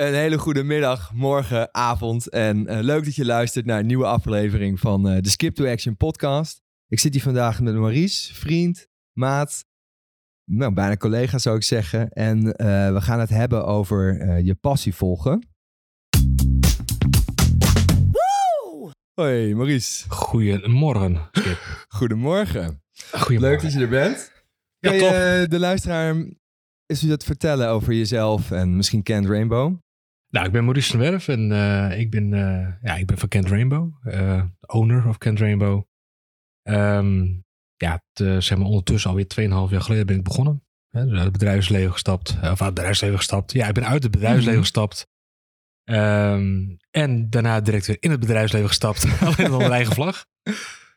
Een hele goede middag, morgen, avond. En eh, leuk dat je luistert naar een nieuwe aflevering van eh, de Skip to Action podcast. Ik zit hier vandaag met Maurice, vriend, maat, nou, bijna collega zou ik zeggen. En eh, we gaan het hebben over je passie volgen. Hoi Maurice, Goedemorgen, Skip. goedemorgen. Goedemorgen. Leuk dat je er bent. Ja, Kan je de luisteraar eens wat vertellen over jezelf en misschien Kent Rainbow? Nou, ik ben Maurice van Werf en eh, ik, ben, eh, ja, ik ben van Kent Rainbow. eh, owner of Kent Rainbow. Ehm, ja, het, zeg maar ondertussen alweer 2,5 jaar geleden ben ik begonnen. Hè, dus uit het bedrijfsleven gestapt. Of uit het bedrijfsleven gestapt. Ja, ik ben uit het bedrijfsleven Mhm. gestapt. Ehm, en daarna direct weer in het bedrijfsleven gestapt. Alleen onder eigen vlag.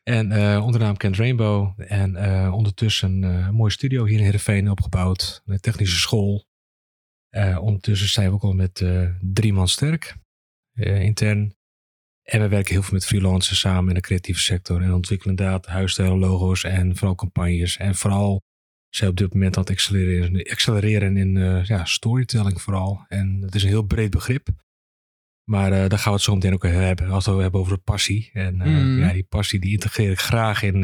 En onder de naam Kent Rainbow. En ondertussen een mooie studio hier in Heerenveen opgebouwd. Een technische school. Eh, ondertussen zijn we ook al met eh, drie man sterk. eh, intern. En we werken heel veel met freelancers samen in de creatieve sector. En ontwikkelen inderdaad huisstijlen, logo's en vooral campagnes. En vooral zijn op dit moment aan het accelereren, accelereren in ja, storytelling vooral. En het is een heel breed begrip. Maar daar gaan we het zo meteen ook over hebben. Als we het hebben over de passie. En Mhm. ja, die passie die integreer ik graag in,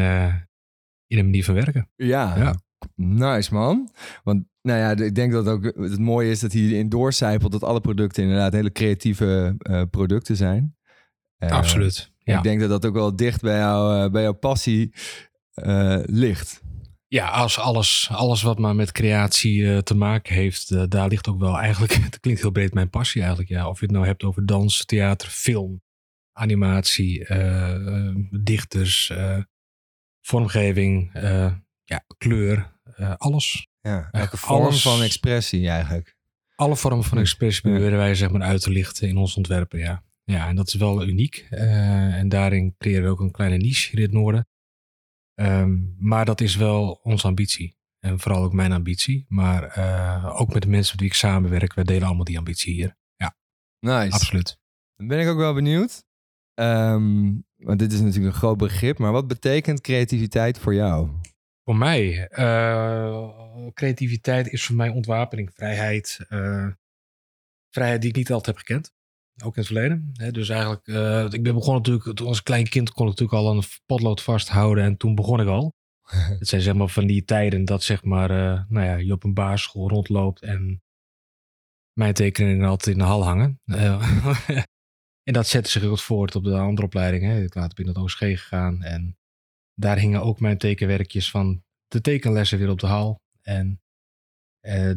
in een manier van werken. Ja, Ja. Nice man. Want nou ja, ik denk dat ook het mooie is dat hij erin doorcijpelt dat alle producten inderdaad hele creatieve eh, producten zijn. Eh, Absoluut. Ja. Ik denk dat dat ook wel dicht bij, jou, eh, bij jouw passie ligt. Ja, als alles, alles wat maar met creatie te maken heeft, daar ligt ook wel eigenlijk, het klinkt heel breed, mijn passie eigenlijk. Ja. Of je het nou hebt over dans, theater, film, animatie, dichters, vormgeving, ja, kleur, eh, alles. Ja, Ja, elke vorm alles- van expressie eigenlijk. Alle vormen van Ja. expressie Ja. proberen wij zeg maar uit te lichten in ons ontwerpen, ja. Ja, en dat is wel uniek. Eh, en daarin creëren we ook een kleine niche hier in het noorden. Ehm, maar dat is wel onze ambitie. En vooral ook mijn ambitie. Maar eh, ook met de mensen met wie ik samenwerk, wij delen allemaal die ambitie hier. Nice. Absoluut. Dan ben ik ook wel benieuwd. Ehm, want dit is natuurlijk een groot begrip, maar wat betekent creativiteit voor jou? Voor mij, eh, creativiteit is voor mij ontwapening, vrijheid. eh, vrijheid die ik niet altijd heb gekend. Ook in het verleden. Dus eigenlijk, eh, ik ben begonnen natuurlijk, toen als klein kind kon ik natuurlijk al een potlood vasthouden. En toen begon ik al. Het zijn zeg maar van die tijden dat zeg maar, nou ja, je op een basisschool rondloopt en mijn tekeningen altijd in de hal hangen. En dat zette zich ook voort op de andere opleidingen. Ik later ben ik naar het OSG gegaan en daar hingen ook mijn tekenwerkjes van de tekenlessen weer op de hal. En eh,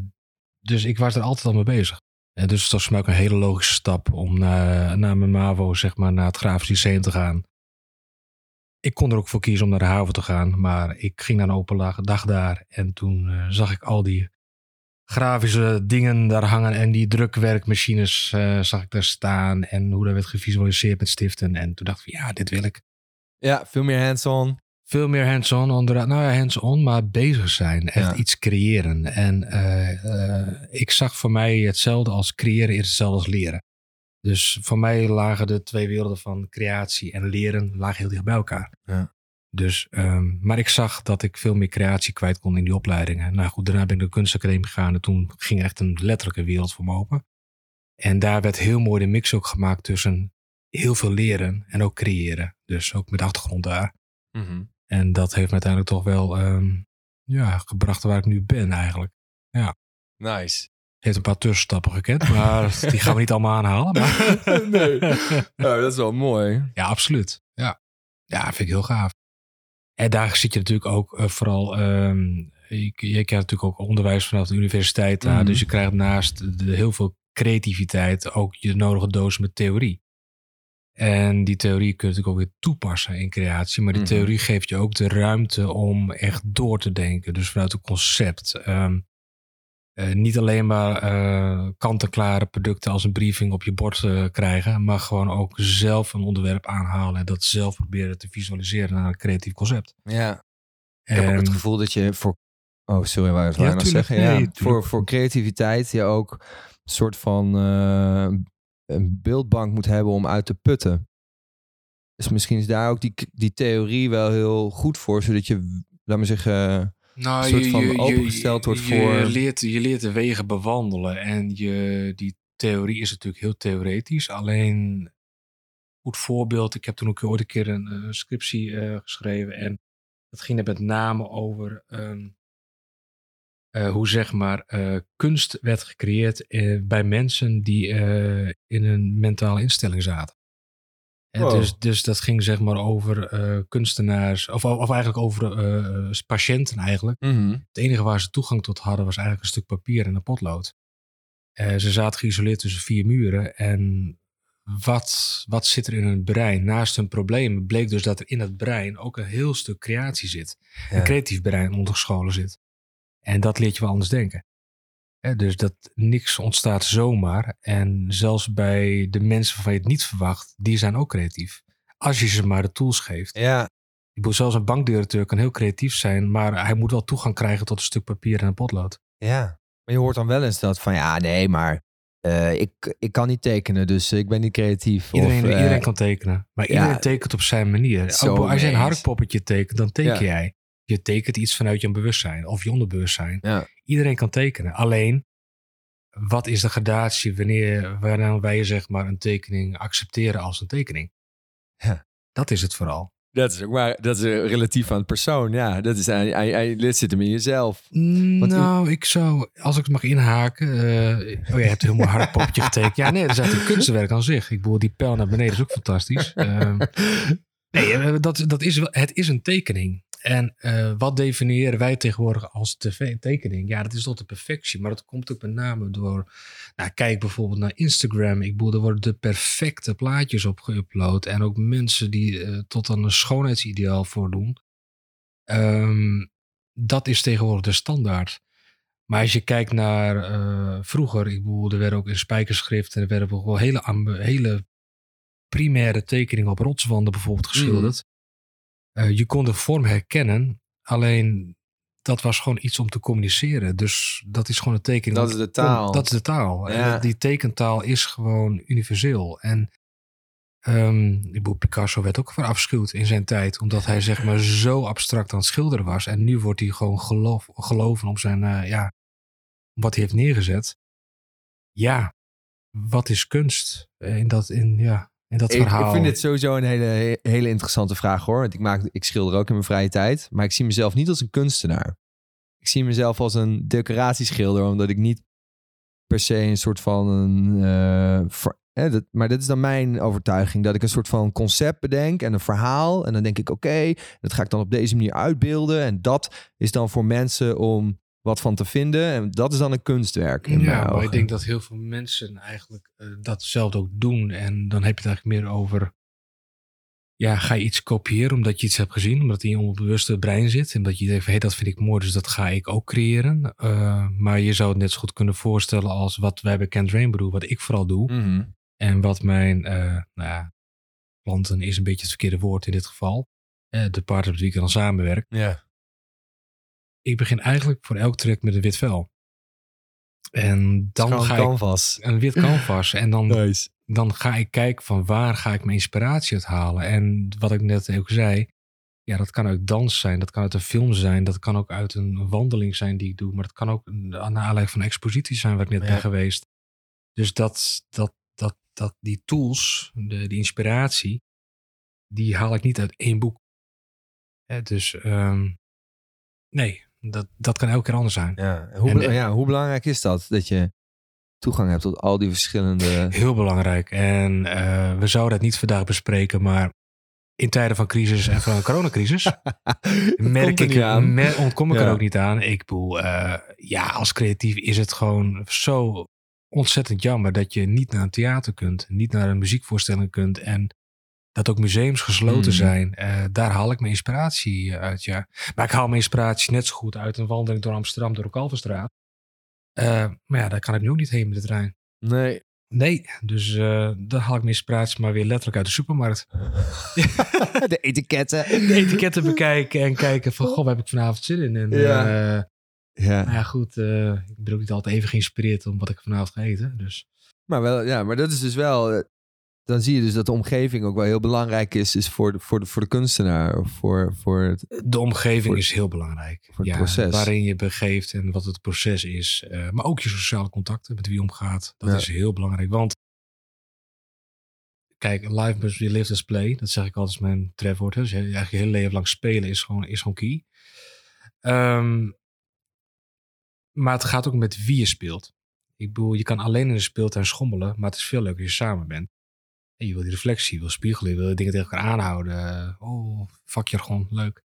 dus ik was er altijd al mee bezig. En dus het was voor mij ook een hele logische stap om naar, naar mijn MAVO, zeg maar, naar het Grafisch Lyceum te gaan. Ik kon er ook voor kiezen om naar de haven te gaan, maar ik ging naar een open dag- dag daar. En toen eh, zag ik al die grafische dingen daar hangen en die drukwerkmachines eh, zag ik daar staan. En hoe dat werd gevisualiseerd met stiften. En toen dacht ik, ja, dit wil ik. Ja, veel meer hands-on. Veel meer hands-on, nou ja, hands-on, maar bezig zijn. Echt Ja. iets creëren. En eh, eh, ik zag voor mij hetzelfde als creëren is hetzelfde als leren. Dus voor mij lagen de twee werelden van creatie en leren lagen heel dicht bij elkaar. Ja. Dus, ehm, maar ik zag dat ik veel meer creatie kwijt kon in die opleidingen. Nou goed, daarna ben ik de kunstacademie gegaan en toen ging echt een letterlijke wereld voor me open. En daar werd heel mooi de mix ook gemaakt tussen heel veel leren en ook creëren. Dus ook met achtergrond daar. En dat heeft me uiteindelijk toch wel ehm, ja, gebracht waar ik nu ben eigenlijk. Nice. Heeft een paar tussenstappen gekend, maar die gaan we niet allemaal aanhalen. Maar... Nee. Dat is wel mooi. Ja, absoluut. Ja. ja, vind ik heel gaaf. En daar zit je natuurlijk ook eh, vooral... ehm je, je krijgt natuurlijk ook onderwijs vanaf de universiteit. Mhm. Dus je krijgt naast de, heel veel creativiteit ook je nodige doos met theorie. En die theorie kun je natuurlijk ook weer toepassen in creatie. Maar die Mhm. theorie geeft je ook de ruimte om echt door te denken. Dus vanuit het concept. Ehm, eh, niet alleen maar eh, kant-en-klare producten als een briefing op je bord eh, krijgen. Maar gewoon ook zelf een onderwerp aanhalen. En dat zelf proberen te visualiseren naar een creatief concept. Ja. Ik heb ook het En- gevoel dat je voor... Oh, sorry, waar Ja, ik nog tuurlijk. zeggen? Nee, ja, tuurlijk. voor, voor creativiteit je ook een soort van een beeldbank moet hebben om uit te putten. Dus misschien is daar ook die, die theorie wel heel goed voor, zodat je, laat maar zeggen, Nou, soort van opengesteld wordt je voor- Leert, je leert de wegen bewandelen. En je, die theorie is natuurlijk heel theoretisch. Alleen, goed voorbeeld, ik heb toen ook ooit een keer een, een scriptie eh, geschreven. En dat ging er met name over ehm, eh, hoe zeg maar eh, kunst werd gecreëerd eh, bij mensen die eh, in een mentale instelling zaten. Wow. dus, dus dat ging zeg maar over eh, kunstenaars, of, of eigenlijk over eh, patiënten eigenlijk. Mhm. Het enige waar ze toegang tot hadden was eigenlijk een stuk papier en een potlood. Eh, ze zaten geïsoleerd tussen vier muren. En wat, wat zit er in hun brein? Naast hun problemen bleek dus dat er in het brein ook een heel stuk creatie zit. Ja. Een creatief brein ondergescholen zit. En dat leert je wel anders denken. Hè, dus dat niks ontstaat zomaar. En zelfs bij de mensen waarvan je het niet verwacht, die zijn ook creatief. Als je ze maar de tools geeft. Ja, Ik bedoel, zelfs een bankdirecteur kan heel creatief zijn, maar hij moet wel toegang krijgen tot een stuk papier en een potlood. ja. Maar je hoort dan wel eens dat van, ja, nee, maar eh, ik, ik kan niet tekenen, dus ik ben niet creatief. Iedereen, of, eh, iedereen kan tekenen, maar ja, iedereen tekent op zijn manier. Ook als je een harkpoppetje tekent, dan teken Ja. jij. Je tekent iets vanuit je bewustzijn of je onderbewustzijn. Ja. Iedereen kan tekenen. Alleen, wat is de gradatie wanneer, wanneer wij zeg maar een tekening accepteren als een tekening? Ja. Dat is het vooral. Dat is maar, dat is eh, relatief aan het persoon, ja. Dat is, hij, hij, hij, dit zit hem in jezelf. Want nou, ik zou, als ik het mag inhaken. eh, oh, je hebt een heel mooi hartpoppetje getekend. Ja, nee, dat is eigenlijk een kunstwerk aan zich. Ik bedoel, die pijl naar beneden is ook fantastisch. Ehm, nee, eh, dat, dat is wel, het is een tekening. En eh, wat definiëren wij tegenwoordig als tv tekening? Ja, dat is tot de perfectie. Maar dat komt ook met name door... Nou, kijk bijvoorbeeld naar Instagram. Ik bedoel, er worden de perfecte plaatjes op geüpload. En ook mensen die eh, tot aan een schoonheidsideaal voordoen. Ehm, dat is tegenwoordig de standaard. Maar als je kijkt naar eh, vroeger, ik bedoel, er werden ook in spijkerschrift en er werden ook wel hele, hele primaire tekeningen op rotswanden bijvoorbeeld geschilderd. Eh, je kon de vorm herkennen, alleen dat was gewoon iets om te communiceren. Dus dat is gewoon een tekening. Dat is de taal. Dat is de taal. En Ja. die tekentaal is gewoon universeel. En bedoel, Picasso werd ook verafschuwd in zijn tijd, omdat hij zeg maar zo abstract aan het schilderen was. En nu wordt hij gewoon geloof, geloven op zijn, eh, ja, wat hij heeft neergezet. Ja, wat is kunst eh, in dat, in, ja, in dat Ik, verhaal? ik vind dit sowieso een hele, hele interessante vraag hoor. Want ik, maak, ik schilder ook in mijn vrije tijd. Maar ik zie mezelf niet als een kunstenaar. Ik zie mezelf als een decoratieschilder. Omdat ik niet per se een soort van een... eh, ver- hè, dat, maar dat is dan mijn overtuiging. Dat ik een soort van concept bedenk en een verhaal. En dan denk ik oké, dat ga ik dan op deze manier uitbeelden. En dat is dan voor mensen om wat van te vinden. En dat is dan een kunstwerk in Ja, maar ik denk dat heel veel mensen eigenlijk eh, datzelfde ook doen. En dan heb je het eigenlijk meer over... Ja, ga je iets kopiëren omdat je iets hebt gezien? Omdat het in je onbewuste brein zit. En dat je denkt van, hé, dat vind ik mooi, dus dat ga ik ook creëren. Eh, maar je zou het net zo goed kunnen voorstellen als wat wij bij Kent Rainbow, wat ik vooral doe. Mhm. En wat mijn, eh, nou ja, klanten is een beetje het verkeerde woord in dit geval. De partners met wie ik dan samenwerk. Ja. Ik begin eigenlijk voor elk track met een wit vel. En dan Gewoon ga ik een wit canvas. En dan, Nice. dan ga ik kijken van waar ga ik mijn inspiratie uit halen. En wat ik net ook zei, ja, dat kan uit dans zijn, dat kan uit een film zijn, dat kan ook uit een wandeling zijn die ik doe, maar dat kan ook naar aanleiding van een expositie zijn waar ik net Ja. ben geweest. Dus dat, dat, dat, dat die tools, de, die inspiratie, die haal ik niet uit één boek. Hè, dus ehm, nee, dat, dat kan elke keer anders zijn. Ja. Hoe, En- ja, hoe belangrijk is dat? Dat je toegang hebt tot al die verschillende... Heel belangrijk. En eh, we zouden het niet vandaag bespreken, maar in tijden van crisis en van coronacrisis merk er ik, ontkom ik Ja. er ook niet aan. Ik bedoel, eh, ja, als creatief is het gewoon zo ontzettend jammer dat je niet naar een theater kunt, niet naar een muziekvoorstelling kunt en dat ook museums gesloten Hmm. zijn. Eh, daar haal ik mijn inspiratie uit, ja. Maar ik haal mijn inspiratie net zo goed uit een wandeling door Amsterdam, door de Kalverstraat. Eh, maar ja, daar kan ik nu ook niet heen met de trein. Nee. Nee, dus eh dan haal ik mijn inspiratie maar weer letterlijk uit de supermarkt. de etiketten. De etiketten bekijken en kijken van, goh, waar heb ik vanavond zin in? En Ja. ja, Ja. nou ja goed, eh, ik ben ook niet altijd even geïnspireerd om wat ik vanavond ga eten. Dus Maar, wel, ja, maar dat is dus wel... dan zie je dus dat de omgeving ook wel heel belangrijk is, is voor, de, voor, de, voor de kunstenaar. Voor, voor het, De omgeving Voor- is heel belangrijk. voor het ja, proces. Waarin je begeeft en wat het proces is. Eh, maar ook je sociale contacten met wie je omgaat. Dat Ja. is heel belangrijk. Want kijk, live must be lived as play. Dat zeg ik altijd als mijn trefwoord. Dus eigenlijk je hele leven lang spelen is gewoon, is gewoon key. Ehm, maar het gaat ook met wie je speelt. Ik bedoel, je kan alleen in de speeltuin schommelen. Maar het is veel leuker als je samen bent. En je wil die reflectie, je wil spiegelen, je wil dingen tegen elkaar aanhouden. Oh, vakjargon, leuk.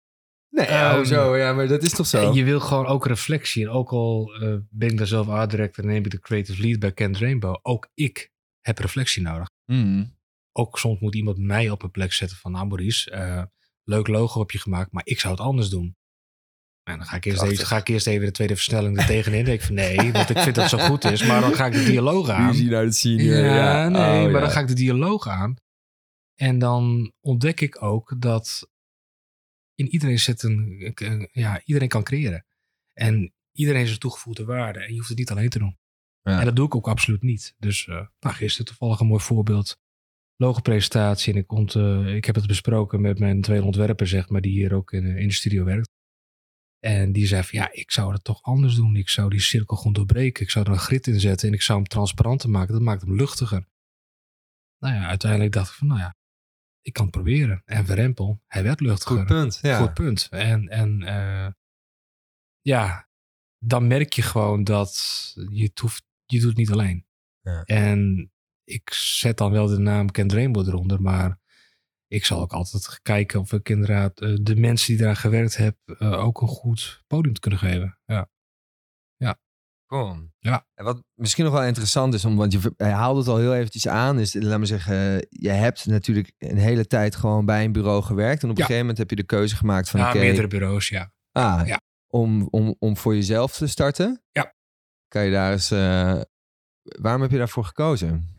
nee, ja, Ehm, zo, ja, maar dat is toch zo? En je wil gewoon ook reflectie. En ook al eh, ben ik daar zelf art director en neem ik de creative lead bij Kent Rainbow. Ook ik heb reflectie nodig. Mm. Ook soms moet iemand mij op een plek zetten van, nou Maurice, eh, leuk logo heb je gemaakt, maar ik zou het anders doen. En dan ga ik eerst, even, ga ik eerst even de tweede versnelling er tegenin. Denk ik van nee, want ik vind dat het zo goed is. Maar dan ga ik de dialoog aan. Ruzie naar de senior. Ja, Ja, nee, Oh, maar ja. dan ga ik de dialoog aan. En dan ontdek ik ook dat in iedereen zit een, ja, iedereen kan creëren. En iedereen is een toegevoegde waarde. En je hoeft het niet alleen te doen. Ja. En dat doe ik ook absoluut niet. Dus eh nou, gisteren toevallig een mooi voorbeeld. Logopresentatie. En ik, ont, ik heb het besproken met mijn twee ontwerpers, zeg maar, die hier ook in, in de studio werkt. En die zei van, ja, ik zou het toch anders doen. Ik zou die cirkel gewoon doorbreken. Ik zou er een grid in zetten en ik zou hem transparanter maken. Dat maakt hem luchtiger. Nou ja, uiteindelijk dacht ik van, nou ja, ik kan het proberen. En Verempel, hij werd luchtiger. Goed punt. Ja. Goed punt. En, en eh, ja, dan merk je gewoon dat je het, hoeft, je doet het niet alleen. Ja. En ik zet dan wel de naam Kent Rainbow eronder, maar ik zal ook altijd kijken of ik inderdaad eh, de mensen die daar gewerkt hebben eh, ook een goed podium te kunnen geven. Ja. Cool. Ja. En wat misschien nog wel interessant is, om, want je haalde het al heel eventjes aan, is, laat me zeggen, je hebt natuurlijk een hele tijd gewoon bij een bureau gewerkt. En op een Ja. gegeven moment heb je de keuze gemaakt van, ja, meerdere bureaus, ja. ah, Ja. om, om, om voor jezelf te starten. Ja. Kan je daar eens, eh, waarom heb je daarvoor gekozen?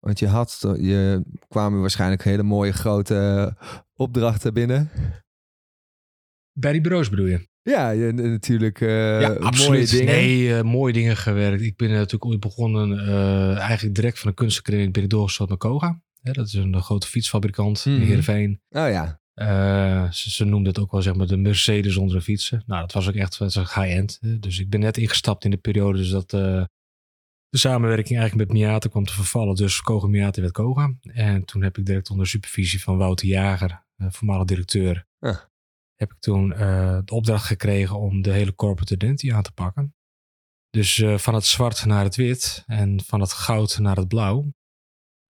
Want je had, je kwamen waarschijnlijk hele mooie grote opdrachten binnen. Bij die bureaus bedoel je? Ja, je, natuurlijk eh, ja, mooie absoluut. dingen. Nee, eh, mooie dingen gewerkt. Ik ben natuurlijk ooit begonnen, eigenlijk direct van de kunstacademie ben ik doorgestart naar Koga. Hè, dat is een grote fietsfabrikant Mhm. in Heerenveen. Oh ja, ze, ze noemden het ook wel zeg maar de Mercedes onder de fietsen. Nou, dat was ook echt high-end. Dus ik ben net ingestapt in de periode dus dat de samenwerking eigenlijk met Miata kwam te vervallen. Dus Koga Miata werd Koga. En toen heb ik direct onder supervisie van Wouter Jager, eh, voormalig directeur, Ja. heb ik toen eh, de opdracht gekregen om de hele corporate identity aan te pakken. Dus eh, van het zwart naar het wit en van het goud naar het blauw.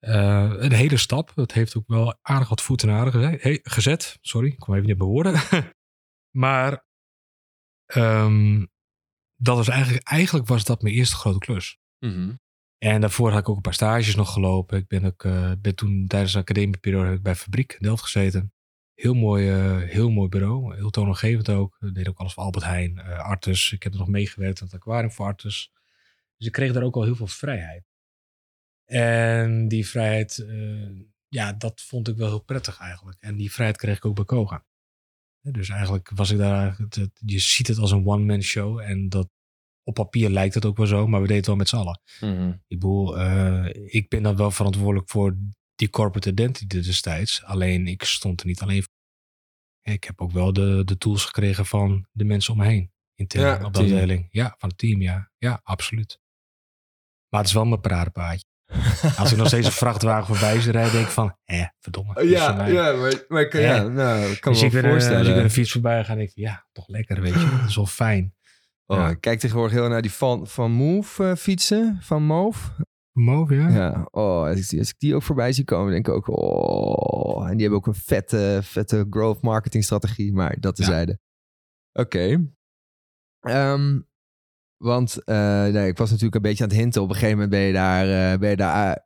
Een hele stap. Het heeft ook wel aardig wat voeten he- gezet. Sorry, ik kwam even niet bij woorden. maar ehm, dat was eigenlijk, eigenlijk was dat mijn eerste grote klus. Mhm. En daarvoor had ik ook een paar stages nog gelopen. Ik ben, ook, eh, toen tijdens de academieperiode bij Fabriek Delft gezeten. Heel mooi, eh, heel mooi bureau. Heel toonaangevend ook. Ik deed ook alles voor Albert Heijn, eh, Artus. Ik heb er nog meegewerkt aan het aquarium voor Artus. Dus ik kreeg daar ook al heel veel vrijheid. En die vrijheid, ja, dat vond ik wel heel prettig eigenlijk. En die vrijheid kreeg ik ook bij Koga. Dus eigenlijk was ik daar, je ziet het als een one-man show. En dat, op papier lijkt het ook wel zo, maar we deden het wel met z'n allen. Mhm. Ik bedoel, eh, ik ben dan wel verantwoordelijk voor die corporate identity destijds. Alleen ik stond er niet alleen voor. Ik heb ook wel de, de tools gekregen van de mensen om me heen. Intern Ja, op de afdeling. Ja, van het team, ja. Ja, absoluut. Maar het is wel mijn paradepaadje. Als ik nog steeds een vrachtwagen voorbij zie rijden, denk ik van, hè, verdomme. Ja, ja, maar, maar ik kan, Ja. nou, kan Dus me wel ben, eh, voorstellen. als ik een fiets voorbij ga, denk ik, ja, toch lekker, weet je. Dat is wel fijn. Oh, Ja. Ik kijk tegenwoordig heel naar die van, van Move eh, fietsen, van Move. Move, ja? Ja, oh, als ik, die, als ik die ook voorbij zie komen, denk ik ook, oh. En die hebben ook een vette, vette growth marketing strategie, maar dat Ja. tezijde. Oké. Ehm, want eh, nee, ik was natuurlijk een beetje aan het hinten. Op een gegeven moment ben je daar, eh, ben je daar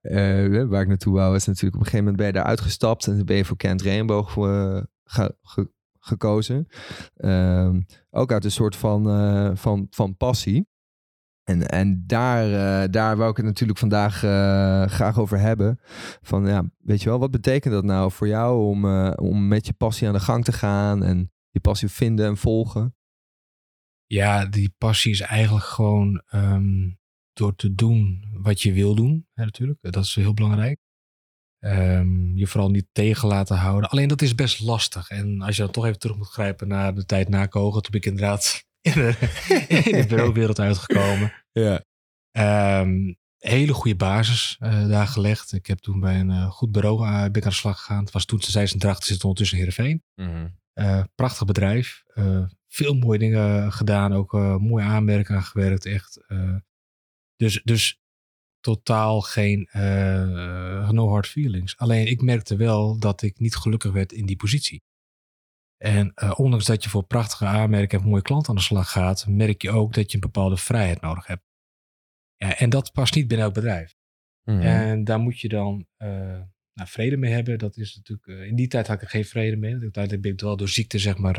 waar ik naartoe wou, was natuurlijk op een gegeven moment ben je daar uitgestapt en ben je voor Kent Rainbow ge- gekozen. Ehm, ook uit een soort van, eh, van, van passie. En, en daar, eh, daar wou ik het natuurlijk vandaag eh, graag over hebben. Van ja, weet je wel, wat betekent dat nou voor jou om, om met je passie aan de gang te gaan en je passie vinden en volgen? Ja, die passie is eigenlijk gewoon ehm, door te doen wat je wil doen, natuurlijk. Dat is heel belangrijk. Ehm, je vooral niet tegen laten houden. Alleen dat is best lastig. En als je dan toch even terug moet grijpen naar de tijd na Kogen, toen ben ik inderdaad in de, in bureauwereld uitgekomen. Ja. Ehm, hele goede basis eh, daar gelegd. Ik heb toen bij een eh, goed bureau uh, ben ik aan de slag gegaan. Het was toen ze zijn dracht zit ondertussen in Heerenveen. Mhm. prachtig bedrijf. veel mooie dingen gedaan. Ook mooie aanmerken aan gewerkt. Echt. dus, dus totaal geen no hard feelings. Alleen ik merkte wel dat ik niet gelukkig werd in die positie. En ondanks dat je voor prachtige aanmerken en mooie klanten aan de slag gaat, merk je ook dat je een bepaalde vrijheid nodig hebt. Ja, en dat past niet binnen elk bedrijf. Mhm. En daar moet je dan uh, nou, vrede mee hebben. Dat is natuurlijk, in die tijd had ik er geen vrede mee. Uiteindelijk ben ik wel door ziekte, zeg maar.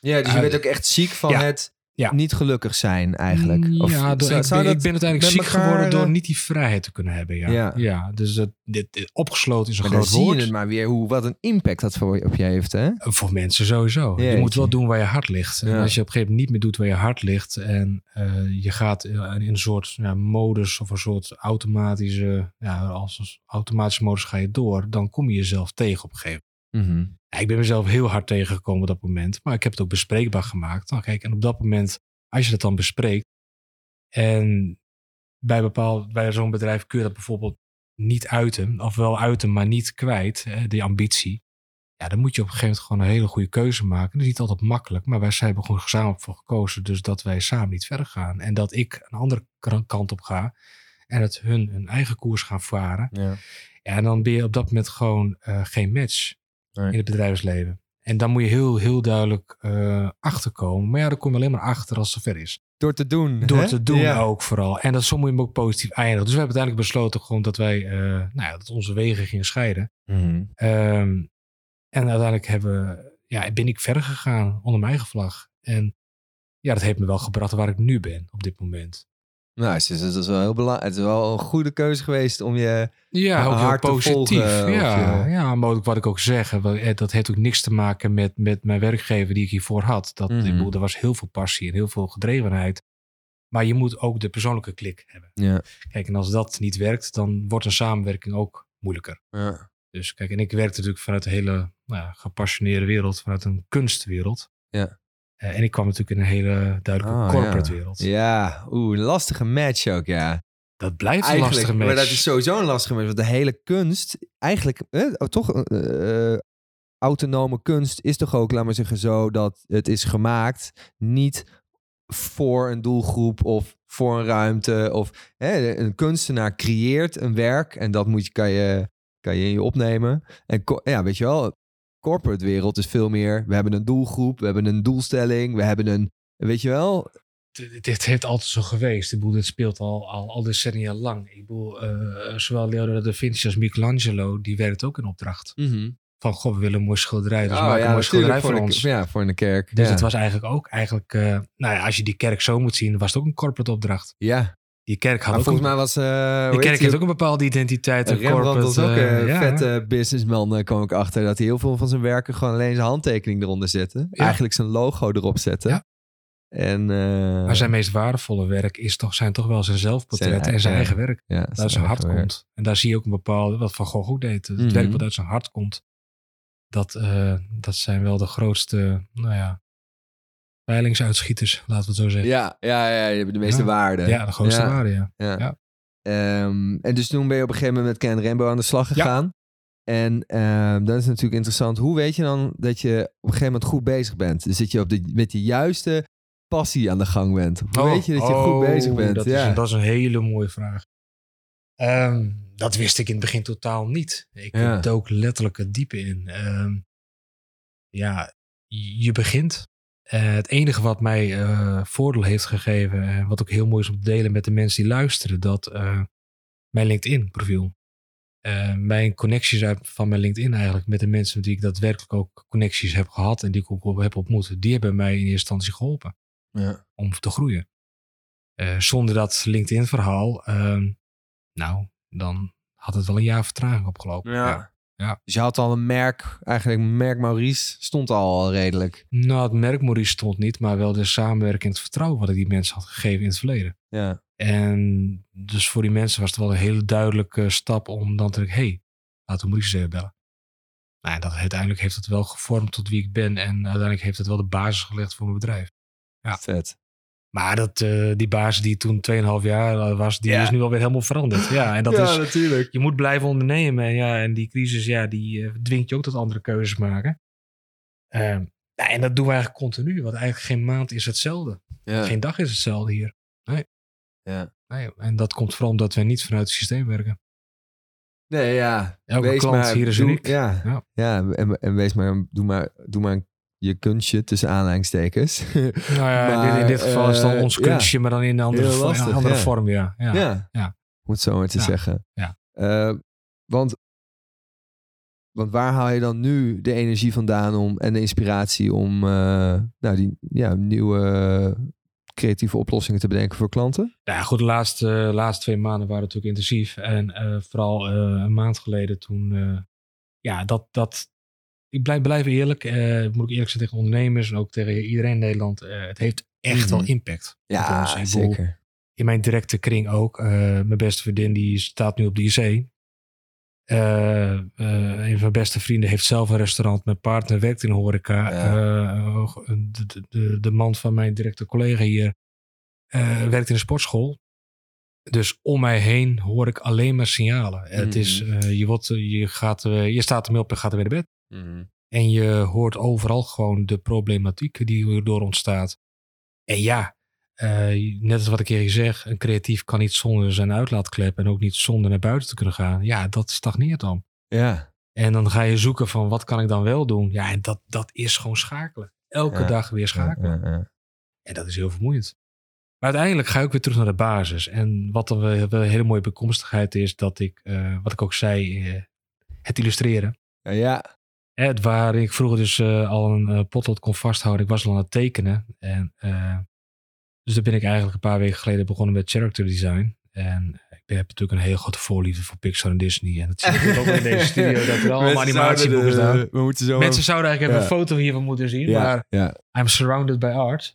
Ja, dus je werd ook echt ziek van ja. het Ja. niet gelukkig zijn eigenlijk. Of ja, door, zou- ik, ben, ik dat ben uiteindelijk ziek elkaar, geworden door eh, niet die vrijheid te kunnen hebben. Ja, Ja. ja. dus dat, dit, dit- opgesloten is een Maar dan groot zie woord. je het maar weer hoe, wat een impact dat voor, op je heeft, hè? Voor mensen sowieso. Je moet wel doen waar je hart ligt. En als je op een gegeven moment niet meer doet waar je hart ligt en eh, je gaat in een soort ja, modus of een soort automatische, ja, als automatische modus ga je door, dan kom je jezelf tegen op een gegeven Ja, ik ben mezelf heel hard tegengekomen op dat moment, maar ik heb het ook bespreekbaar gemaakt. Nou, kijk, en op dat moment, als je dat dan bespreekt en bij, bepaald, bij zo'n bedrijf kun je dat bijvoorbeeld niet uiten, of wel uiten, maar niet kwijt, hè, die ambitie. Ja, dan moet je op een gegeven moment gewoon een hele goede keuze maken. Dat is niet altijd makkelijk, maar wij hebben gewoon gezamenlijk voor gekozen. Dus dat wij samen niet verder gaan. En dat ik een andere kant op ga. En dat hun hun eigen koers gaan varen. Ja. Ja, en dan ben je op dat moment gewoon eh, geen match Nee. in het bedrijfsleven. En dan moet je heel, heel duidelijk eh, achterkomen. Maar ja, dan kom je alleen maar achter als het zover is. Door te doen. Door hè? te doen Ja. ook vooral. En dat zo moet je hem ook positief eindigen. Dus we hebben uiteindelijk besloten gewoon dat wij, eh, nou ja, dat onze wegen gingen scheiden. Mhm. Ehm, en uiteindelijk hebben, ja, ben ik verder gegaan onder mijn eigen vlag. En ja, dat heeft me wel gebracht waar ik nu ben op dit moment. Nou, het is, het is wel heel belangrijk. Het is wel een goede keuze geweest om je... Ja, ook heel hard te positief. volgen, ja, je- ja, maar ook wat ik ook zeg, eh, dat heeft ook niks te maken met, met mijn werkgever die ik hiervoor had. Dat, bedoel, er was heel veel passie en heel veel gedrevenheid. Maar je moet ook de persoonlijke klik hebben. Ja. Kijk, en als dat niet werkt, dan wordt een samenwerking ook moeilijker. Ja. Dus kijk, en ik werkte natuurlijk vanuit een hele nou gepassioneerde wereld, vanuit een kunstwereld. Ja. Eh, en ik kwam natuurlijk in een hele duidelijke Ah, corporate ja. wereld. Ja, oeh, een lastige match ook, ja. Dat blijft een Eigenlijk, lastige match. maar dat is sowieso een lastige match. Want de hele kunst, eigenlijk, eh, oh, toch, eh, eh, autonome kunst is toch ook, laat maar zeggen, zo dat het is gemaakt niet voor een doelgroep of voor een ruimte. Of een kunstenaar creëert een werk en dat moet je, kan, je, kan je in je opnemen. En ja, weet je wel, corporate wereld is veel meer, we hebben een doelgroep, we hebben een doelstelling, we hebben een, weet je wel, dit, dit heeft altijd zo geweest. Ik bedoel, dit speelt al, al, al decennia lang. Ik bedoel, eh, zowel Leonardo da Vinci als Michelangelo, die werkt ook in opdracht. Van, goh, we willen een mooi schilderij, dus Oh, maak ja, een mooi schilderij voor, de- ons. Ja, voor een kerk. Dus ja. het was eigenlijk ook, eigenlijk, eh, nou ja, als je die kerk zo moet zien, was het ook een corporate opdracht. Ja, Die kerk had maar ook volgens een, mij was... eh die heet kerk heeft ook een bepaalde identiteit. Een corporate, was ook eh, een ja, vette businessman, eh, kwam ik achter. Dat hij heel veel van zijn werken gewoon alleen zijn handtekening eronder zette. Ja. Eigenlijk zijn logo erop zette. Ja. En, eh, Maar zijn meest waardevolle werk is toch, zijn toch wel zijn zelfportret en zijn eigen- werk. ja, Dat uit zijn hart werk. komt. En daar zie je ook een bepaalde, wat Van Gogh ook deed. Het Mhm. werk wat uit zijn hart komt. Dat, eh, dat zijn wel de grootste, nou ja, veilingsuitschieters, laten we het zo zeggen. Ja, ja, ja, je hebt de meeste Ja. waarde. Ja, de grootste Ja. waarde, ja. Ja. Ehm, en dus toen ben je op een gegeven moment met Ken Rainbow aan de slag gegaan. En ehm dat is natuurlijk interessant. Hoe weet je dan dat je op een gegeven moment goed bezig bent? Dus dat je op de, met de juiste passie aan de gang bent. Hoe weet je dat je goed oh, bezig bent? Dat, ja. is, dat is een hele mooie vraag. Ehm, dat wist ik in het begin totaal niet. Ik dook letterlijk het diepe in. Ja, je begint. Eh, het enige wat mij eh, voordeel heeft gegeven, en wat ook heel mooi is om te delen met de mensen die luisteren, dat eh, mijn LinkedIn-profiel. Eh, mijn connecties uit, van mijn LinkedIn eigenlijk met de mensen met wie ik daadwerkelijk ook connecties heb gehad en die ik ook heb ontmoet, die hebben mij in eerste instantie geholpen Ja. om te groeien. Eh, zonder dat LinkedIn-verhaal, ehm, nou, dan had het wel een jaar vertraging opgelopen. Ja. Ja. Dus je had al een merk, eigenlijk merk Maurice, stond al redelijk. Nou, het merk Maurice stond niet, maar wel de samenwerking en het vertrouwen wat ik die mensen had gegeven in het verleden. Ja. En dus voor die mensen was het wel een hele duidelijke stap om dan te denken, hey, laten we Maurice even bellen. Nou, en dat, uiteindelijk heeft het wel gevormd tot wie ik ben. En uiteindelijk heeft het wel de basis gelegd voor mijn bedrijf. Ja. Vet. Maar dat, eh, die basis die toen 2,5 jaar was, die Ja. is nu alweer helemaal veranderd. Ja, en dat ja, is, natuurlijk. je moet blijven ondernemen. En, ja, en die crisis, ja, die eh, dwingt je ook tot andere keuzes maken. Ehm, ja, en dat doen we eigenlijk continu. Want eigenlijk geen maand is hetzelfde. Ja. Geen dag is hetzelfde hier. Nee. Ja. nee. En dat komt vooral omdat wij niet vanuit het systeem werken. Nee, ja. Elke klant hier is doe- uniek. Ja, ja. Ja. en, en wees maar, doe maar, doe maar je kunstje tussen aanleidingstekens. Nou ja, in dit- in Maar, dit geval is het dan eh, ons ja. kunstje, maar dan in een andere, Heel vo- lastig, andere ja. vorm. Ja. Ja. ja. Om het zo maar te zeggen. Ja. Eh, want, want waar haal je dan nu de energie vandaan om en de inspiratie om eh, nou, die ja, nieuwe creatieve oplossingen te bedenken voor klanten? Ja, goed, de laatste, laatste twee maanden waren natuurlijk intensief. En vooral een maand geleden toen, ja, dat, dat, ik blijf, blijf eerlijk, eh, moet ik eerlijk zijn tegen ondernemers en ook tegen iedereen in Nederland. eh, het heeft echt Mhm. wel impact. Ja, ons. Ik bedoel, zeker. in mijn directe kring ook. Eh, mijn beste vriendin die staat nu op de IC. Een van mijn beste vrienden heeft zelf een restaurant. Mijn partner werkt in de horeca. Ja. Eh, de, de, de, man van mijn directe collega hier werkt in een sportschool. Dus om mij heen hoor ik alleen maar signalen. Het is, Mhm. je, wordt, je, gaat, je staat ermee op en gaat er weer naar bed. Mhm. En je hoort overal gewoon de problematiek die erdoor ontstaat. En ja, eh, net als wat ik hier zeg, een creatief kan niet zonder zijn uitlaatklep en ook niet zonder naar buiten te kunnen gaan. Ja, dat stagneert dan. Ja, En dan ga je zoeken van wat kan ik dan wel doen? Ja, en dat, dat is gewoon schakelen. Elke Ja. dag weer schakelen. Ja. En dat is heel vermoeiend. Maar uiteindelijk ga ik ook weer terug naar de basis. En wat dan wel een hele mooie bekomstigheid is, dat ik, eh, wat ik ook zei, eh, het illustreren. Ja, ja. Het waar ik vroeger dus eh, al een eh, potlood kon vasthouden. Ik was al aan het tekenen. En, eh, dus daar ben ik eigenlijk een paar weken geleden begonnen met character design. En ik heb natuurlijk een heel grote voorliefde voor Pixar en Disney. En dat zie ik ook in deze studio, dat er allemaal animatieboeken staan. We moeten zo Mensen zouden eigenlijk even een foto hiervan moeten zien. ja, Maar ja, I'm surrounded by art.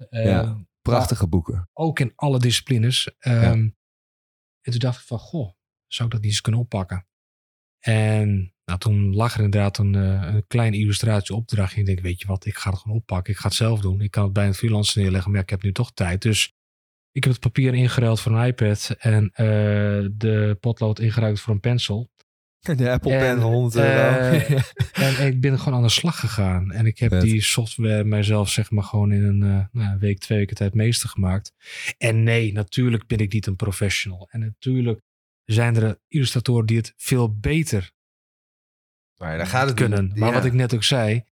Prachtige boeken. Ook in alle disciplines. Ehm, En toen dacht ik van, goh, zou ik dat niet eens kunnen oppakken? En nou, toen lag er inderdaad een, eh, een kleine illustratieopdracht. En ik denk, weet je wat, ik ga het gewoon oppakken. Ik ga het zelf doen. Ik kan het bij een freelancer neerleggen, maar ja, ik heb nu toch tijd. Dus ik heb het papier ingeruild voor een iPad. En eh, de potlood ingeruild voor een pencil. De Apple En, Pen van 100 euro. eh, En ik ben gewoon aan de slag gegaan. En ik heb Vet. die software mijzelf zeg maar gewoon in een nou, een week, twee weken tijd meester gemaakt. En nee, natuurlijk ben ik niet een professional. En natuurlijk zijn er illustratoren die het veel beter maar daar gaat het kunnen. niet. Maar Ja. wat ik net ook zei,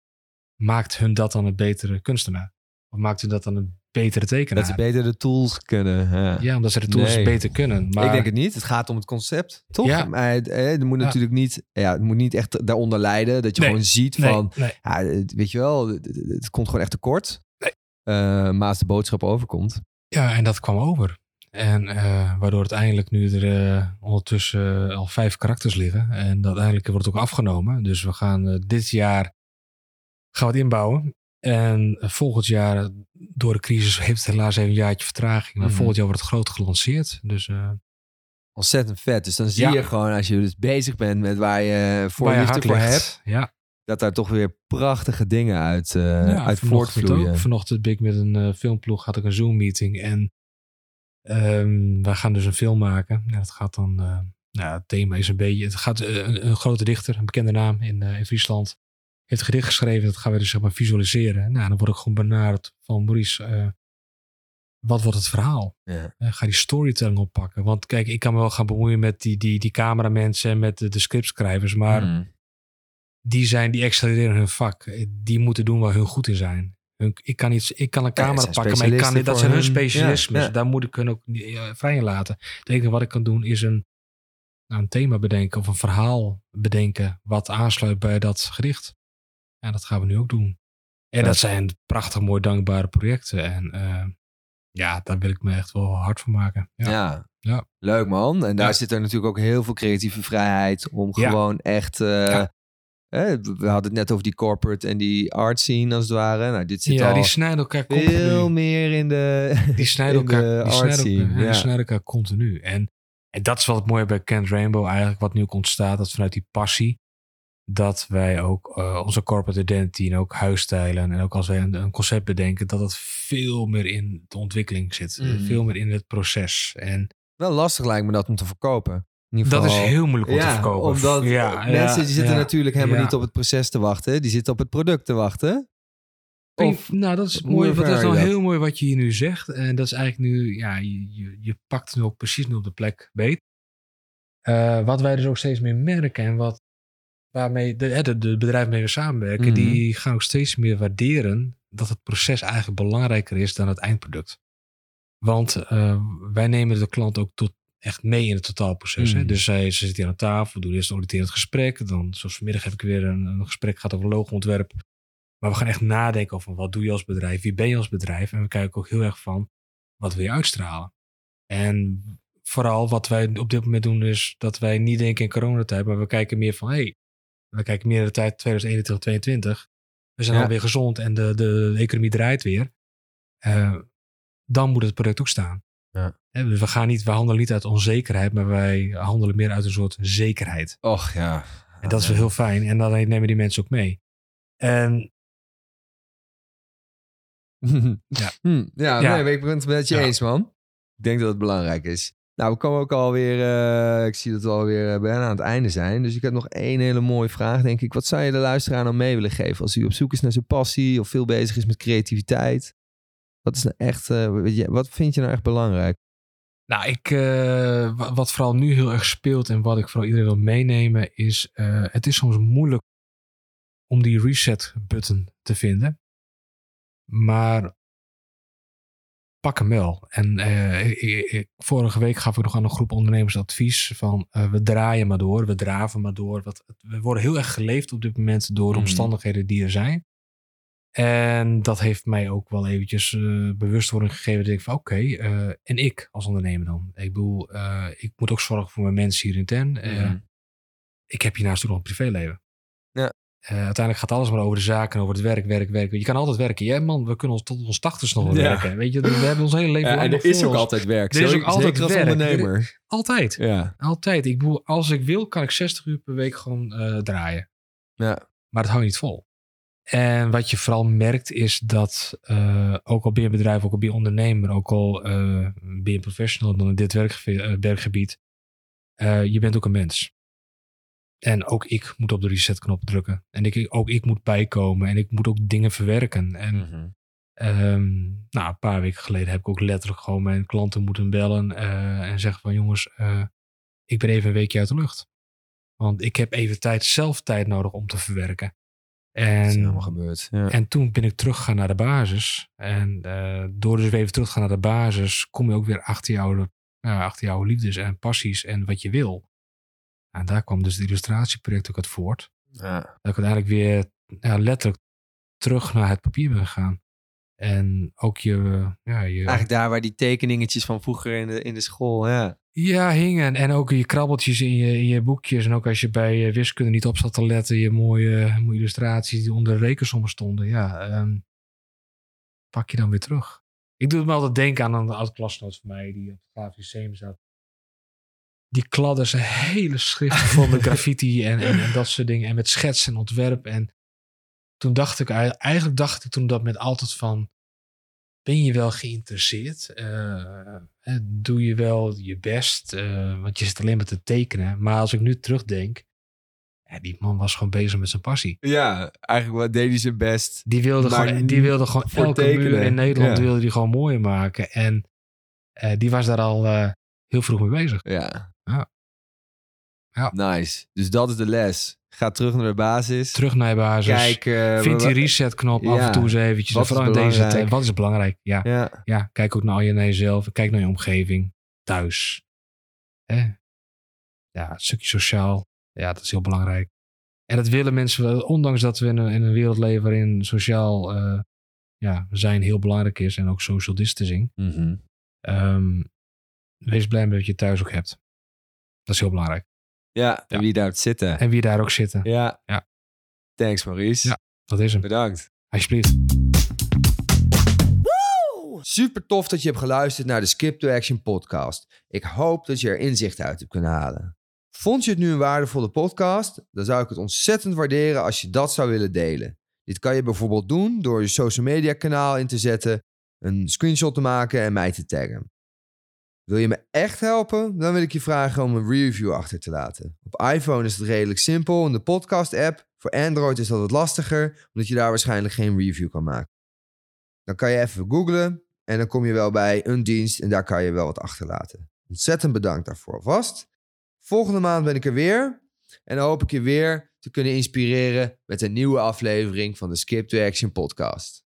maakt hun dat dan een betere kunstenaar? Of maakt hun dat dan een betere tekenaar? Dat ze beter de tools kunnen. Ja. ja, omdat ze de tools Nee. beter kunnen. Maar Ik denk het niet. Het gaat om het concept, toch? Ja. Maar het, eh, het moet Ja. natuurlijk niet, ja, het moet niet echt daaronder lijden. Dat je Nee. gewoon ziet nee, van, nee. ja, weet je wel, het, het- het komt gewoon echt tekort. Nee. Eh, maar als de boodschap overkomt. Ja, en dat kwam over. En eh, waardoor uiteindelijk nu er eh, ondertussen eh, al vijf karakters liggen. En dat uiteindelijk wordt het ook afgenomen. Dus we gaan dit jaar gaan we het inbouwen. En volgend jaar, door de crisis, heeft het helaas even een jaartje vertraging. Maar Mhm. volgend jaar wordt het groot gelanceerd. Dus Ontzettend vet. Dus dan zie Ja. je gewoon, als je dus bezig bent met waar je voor waar je liefde voor ligt. hebt, Ja, dat daar toch weer prachtige dingen uit, ja uit voortvloeien. Vanochtend ben ik met een filmploeg, had ik een Zoom meeting. En ehm, wij gaan dus een film maken. Ja, dat gaat dan, eh, nou, het thema is een beetje, het gaat eh, een, een grote dichter, een bekende naam in, eh, in Friesland, heeft een gedicht geschreven. Dat gaan we dus zeg maar visualiseren. Nou, dan word ik gewoon benaderd van Maurice, wat wordt het verhaal? Ja. Ga die storytelling oppakken. Want kijk, ik kan me wel gaan bemoeien met die, die, die cameramensen en met de, de scriptschrijvers. Maar Mm. die zijn, die excelleren hun vak. Die moeten doen waar hun goed in zijn. Hun, ik, kan iets, ik kan een camera pakken, maar ik kan niet, dat zijn hun specialismes. ja, ja. Daar moet ik hun ook eh, vrij in laten. Het enige wat ik kan doen is een, nou, een thema bedenken of een verhaal bedenken wat aansluit bij dat gedicht. Ja, dat gaan we nu ook doen. En dat zijn prachtig mooi dankbare projecten. En eh, ja, daar wil ik me echt wel hard voor maken. Ja. Ja. Leuk man. En daar Ja. zit er natuurlijk ook heel veel creatieve vrijheid om Ja. gewoon echt... eh, Eh, we hadden het net over die corporate en die art scene als het ware. Nou, dit zit Ja, al die snijden elkaar veel continu. meer in de... Die snijden in elkaar, de die art snijden scene, ja, die snijden elkaar continu. En, en dat is wel het mooie bij Kent Rainbow eigenlijk, wat nu ook ontstaat. Dat vanuit die passie dat wij ook uh, onze corporate identity en ook huisstijlen en ook als wij een, een, concept bedenken, dat het veel meer in de ontwikkeling zit. Mm. Veel meer in het proces. En wel lastig lijkt me dat om te verkopen. Dat is heel moeilijk om ja, te verkopen. Omdat ja, mensen die zitten natuurlijk helemaal niet op het proces te wachten. Die zitten op het product te wachten. Of, nou, dat is mooi. Dat is nou heel mooi wat je hier nu zegt. En dat is eigenlijk nu, ja, je, je, pakt nu ook precies nu op de plek beet. Uh, wat wij dus ook steeds meer merken en wat waarmee de, de, de bedrijven mee we samenwerken, mm -hmm. die gaan ook steeds meer waarderen dat het proces eigenlijk belangrijker is dan het eindproduct. Want uh, wij nemen de klant ook tot echt mee in het totaalproces. Mm. Hè? Dus zij, ze zitten hier aan tafel, doen eerst een auditerend gesprek. Dan, zoals vanmiddag heb ik weer een, een gesprek gehad over logoontwerp. Maar we gaan echt nadenken over wat doe je als bedrijf, wie ben je als bedrijf. En we kijken ook heel erg van, wat wil je uitstralen? En vooral wat wij op dit moment doen is dat wij niet denken in coronatijd, maar we kijken meer van, hé, hey, we kijken meer de tijd 2021, 2022. We zijn ja. alweer gezond en de, de, economie draait weer. Uh, dan moet het product ook staan. Ja. dus we, gaan niet, we handelen niet uit onzekerheid, maar wij handelen meer uit een soort zekerheid. Och ja. En dat is wel heel fijn. En dan nemen die mensen ook mee. En ja, hm, ja, ja. Nee, ik ben het met je eens, man. Ik denk dat het belangrijk is. Nou, we komen ook alweer, uh, ik zie dat we alweer uh, bijna aan het einde zijn. Dus ik heb nog één hele mooie vraag, denk ik. Wat zou je de luisteraar nou mee willen geven als hij op zoek is naar zijn passie of veel bezig is met creativiteit? Wat is nou echt, uh, wat vind je nou echt belangrijk? Nou, ik, wat vooral nu heel erg speelt en wat ik vooral iedereen wil meenemen is, het is soms moeilijk om die reset button te vinden. Maar pak hem wel. En uh, vorige week gaf ik nog aan een groep ondernemers advies van uh, we draaien maar door, we draven maar door. Wat, we worden heel erg geleefd op dit moment door mm. omstandigheden die er zijn. En dat heeft mij ook wel eventjes uh, bewustwording gegeven. Dat ik van oké, okay, en ik als ondernemer dan. Ik bedoel, ik moet ook zorgen voor mijn mensen hier intern. Mm. Ik heb hiernaast ook nog een privéleven. Ja. Uiteindelijk gaat alles maar over de zaken, over het werk, werk, werk. Je kan altijd werken. Ja, man, we kunnen ons tot ons tachtigste nog werken. Weet je, we hebben ons hele leven ja, En er is ook altijd werk. Er is ook altijd als ondernemer. Altijd. Ja. Altijd. Ik bedoel, als ik wil, kan ik 60 uur per week gewoon draaien. Ja. Maar het houdt niet vol. En wat je vooral merkt is dat uh, ook al ben je bedrijf, ook al ben je ondernemer, ook al ben je professional dan in dit werkgebied, je bent ook een mens. En ook ik moet op de resetknop drukken. En ik, ook ik moet bijkomen. En ik moet ook dingen verwerken. En um, nou, een paar weken geleden heb ik ook letterlijk gewoon mijn klanten moeten bellen. Uh, en zeggen van jongens, uh, ik ben even een weekje uit de lucht. Want ik heb even tijd, zelf tijd nodig om te verwerken. En, dat is helemaal gebeurd. Ja. En toen ben ik teruggegaan naar de basis. En uh, door dus weer even terug te gaan naar de basis, kom je ook weer achter jouw, achter jouw liefdes en passies en wat je wil. En daar kwam dus het illustratieproject ook uit voort. Ja. Dat ik uiteindelijk weer ja, letterlijk terug naar het papier ben gegaan. En ook je, ja, je... Eigenlijk daar waar die tekeningetjes van vroeger in de, in de school, ja. Ja, hingen. En ook je krabbeltjes in je, in je boekjes. En ook als je bij eh, wiskunde niet op zat te letten. Je mooie, mooie illustraties die onder rekensommen stonden. Ja, um, pak je dan weer terug. Ik doe het me altijd denken aan een oud klasnoot van mij. Die op het grafisch zat die kladden zijn hele schriften vol met graffiti en, en, en, dat soort dingen. En met schets en ontwerp. En toen dacht ik, eigenlijk dacht ik toen dat met altijd van, ben je wel geïnteresseerd? Uh, doe je wel je best? Uh, want je zit alleen maar te tekenen. Maar als ik nu terugdenk, ja, die man was gewoon bezig met zijn passie. Ja, eigenlijk deed hij zijn best. Die wilde gewoon, die wilde gewoon elke tekenen. muur in Nederland wilde die gewoon mooier maken. En uh, die was daar al heel vroeg mee bezig. Ja. Ja. ja. Nice. Dus dat is de les. Ga terug naar de basis. Terug naar de basis. Kijk, uh, Vind die resetknop ja. af en toe eens eventjes. Wat vooral in deze tijd. Wat is belangrijk? Ja. ja. Ja. Kijk ook naar, je, naar jezelf. Kijk naar je omgeving. Thuis. Hè? Ja, een stukje sociaal. Ja, dat is heel belangrijk. En dat willen mensen, ondanks dat we in een, in een wereld leven waarin sociaal uh, ja, zijn heel belangrijk is. En ook social distancing. Mm -hmm. um, wees blij met wat je thuis ook hebt. Dat is heel belangrijk. Ja, en wie daar zitten. En wie daar ook zitten. Ja. ja. Thanks Maurice. Ja, dat is hem. Bedankt. Alsjeblieft. Super tof dat je hebt geluisterd naar de Skip to Action podcast. Ik hoop dat je er inzicht uit hebt kunnen halen. Vond je het nu een waardevolle podcast? Dan zou ik het ontzettend waarderen als je dat zou willen delen. Dit kan je bijvoorbeeld doen door je social media kanaal in te zetten, een screenshot te maken en mij te taggen. Wil je me echt helpen? Dan wil ik je vragen om een review achter te laten. Op iPhone is het redelijk simpel in de podcast-app. Voor Android is dat wat lastiger, omdat je daar waarschijnlijk geen review kan maken. Dan kan je even googlen en dan kom je wel bij een dienst en daar kan je wel wat achterlaten. Ontzettend bedankt daarvoor vast. Volgende maand ben ik er weer en dan hoop ik je weer te kunnen inspireren met een nieuwe aflevering van de Skip to Action podcast.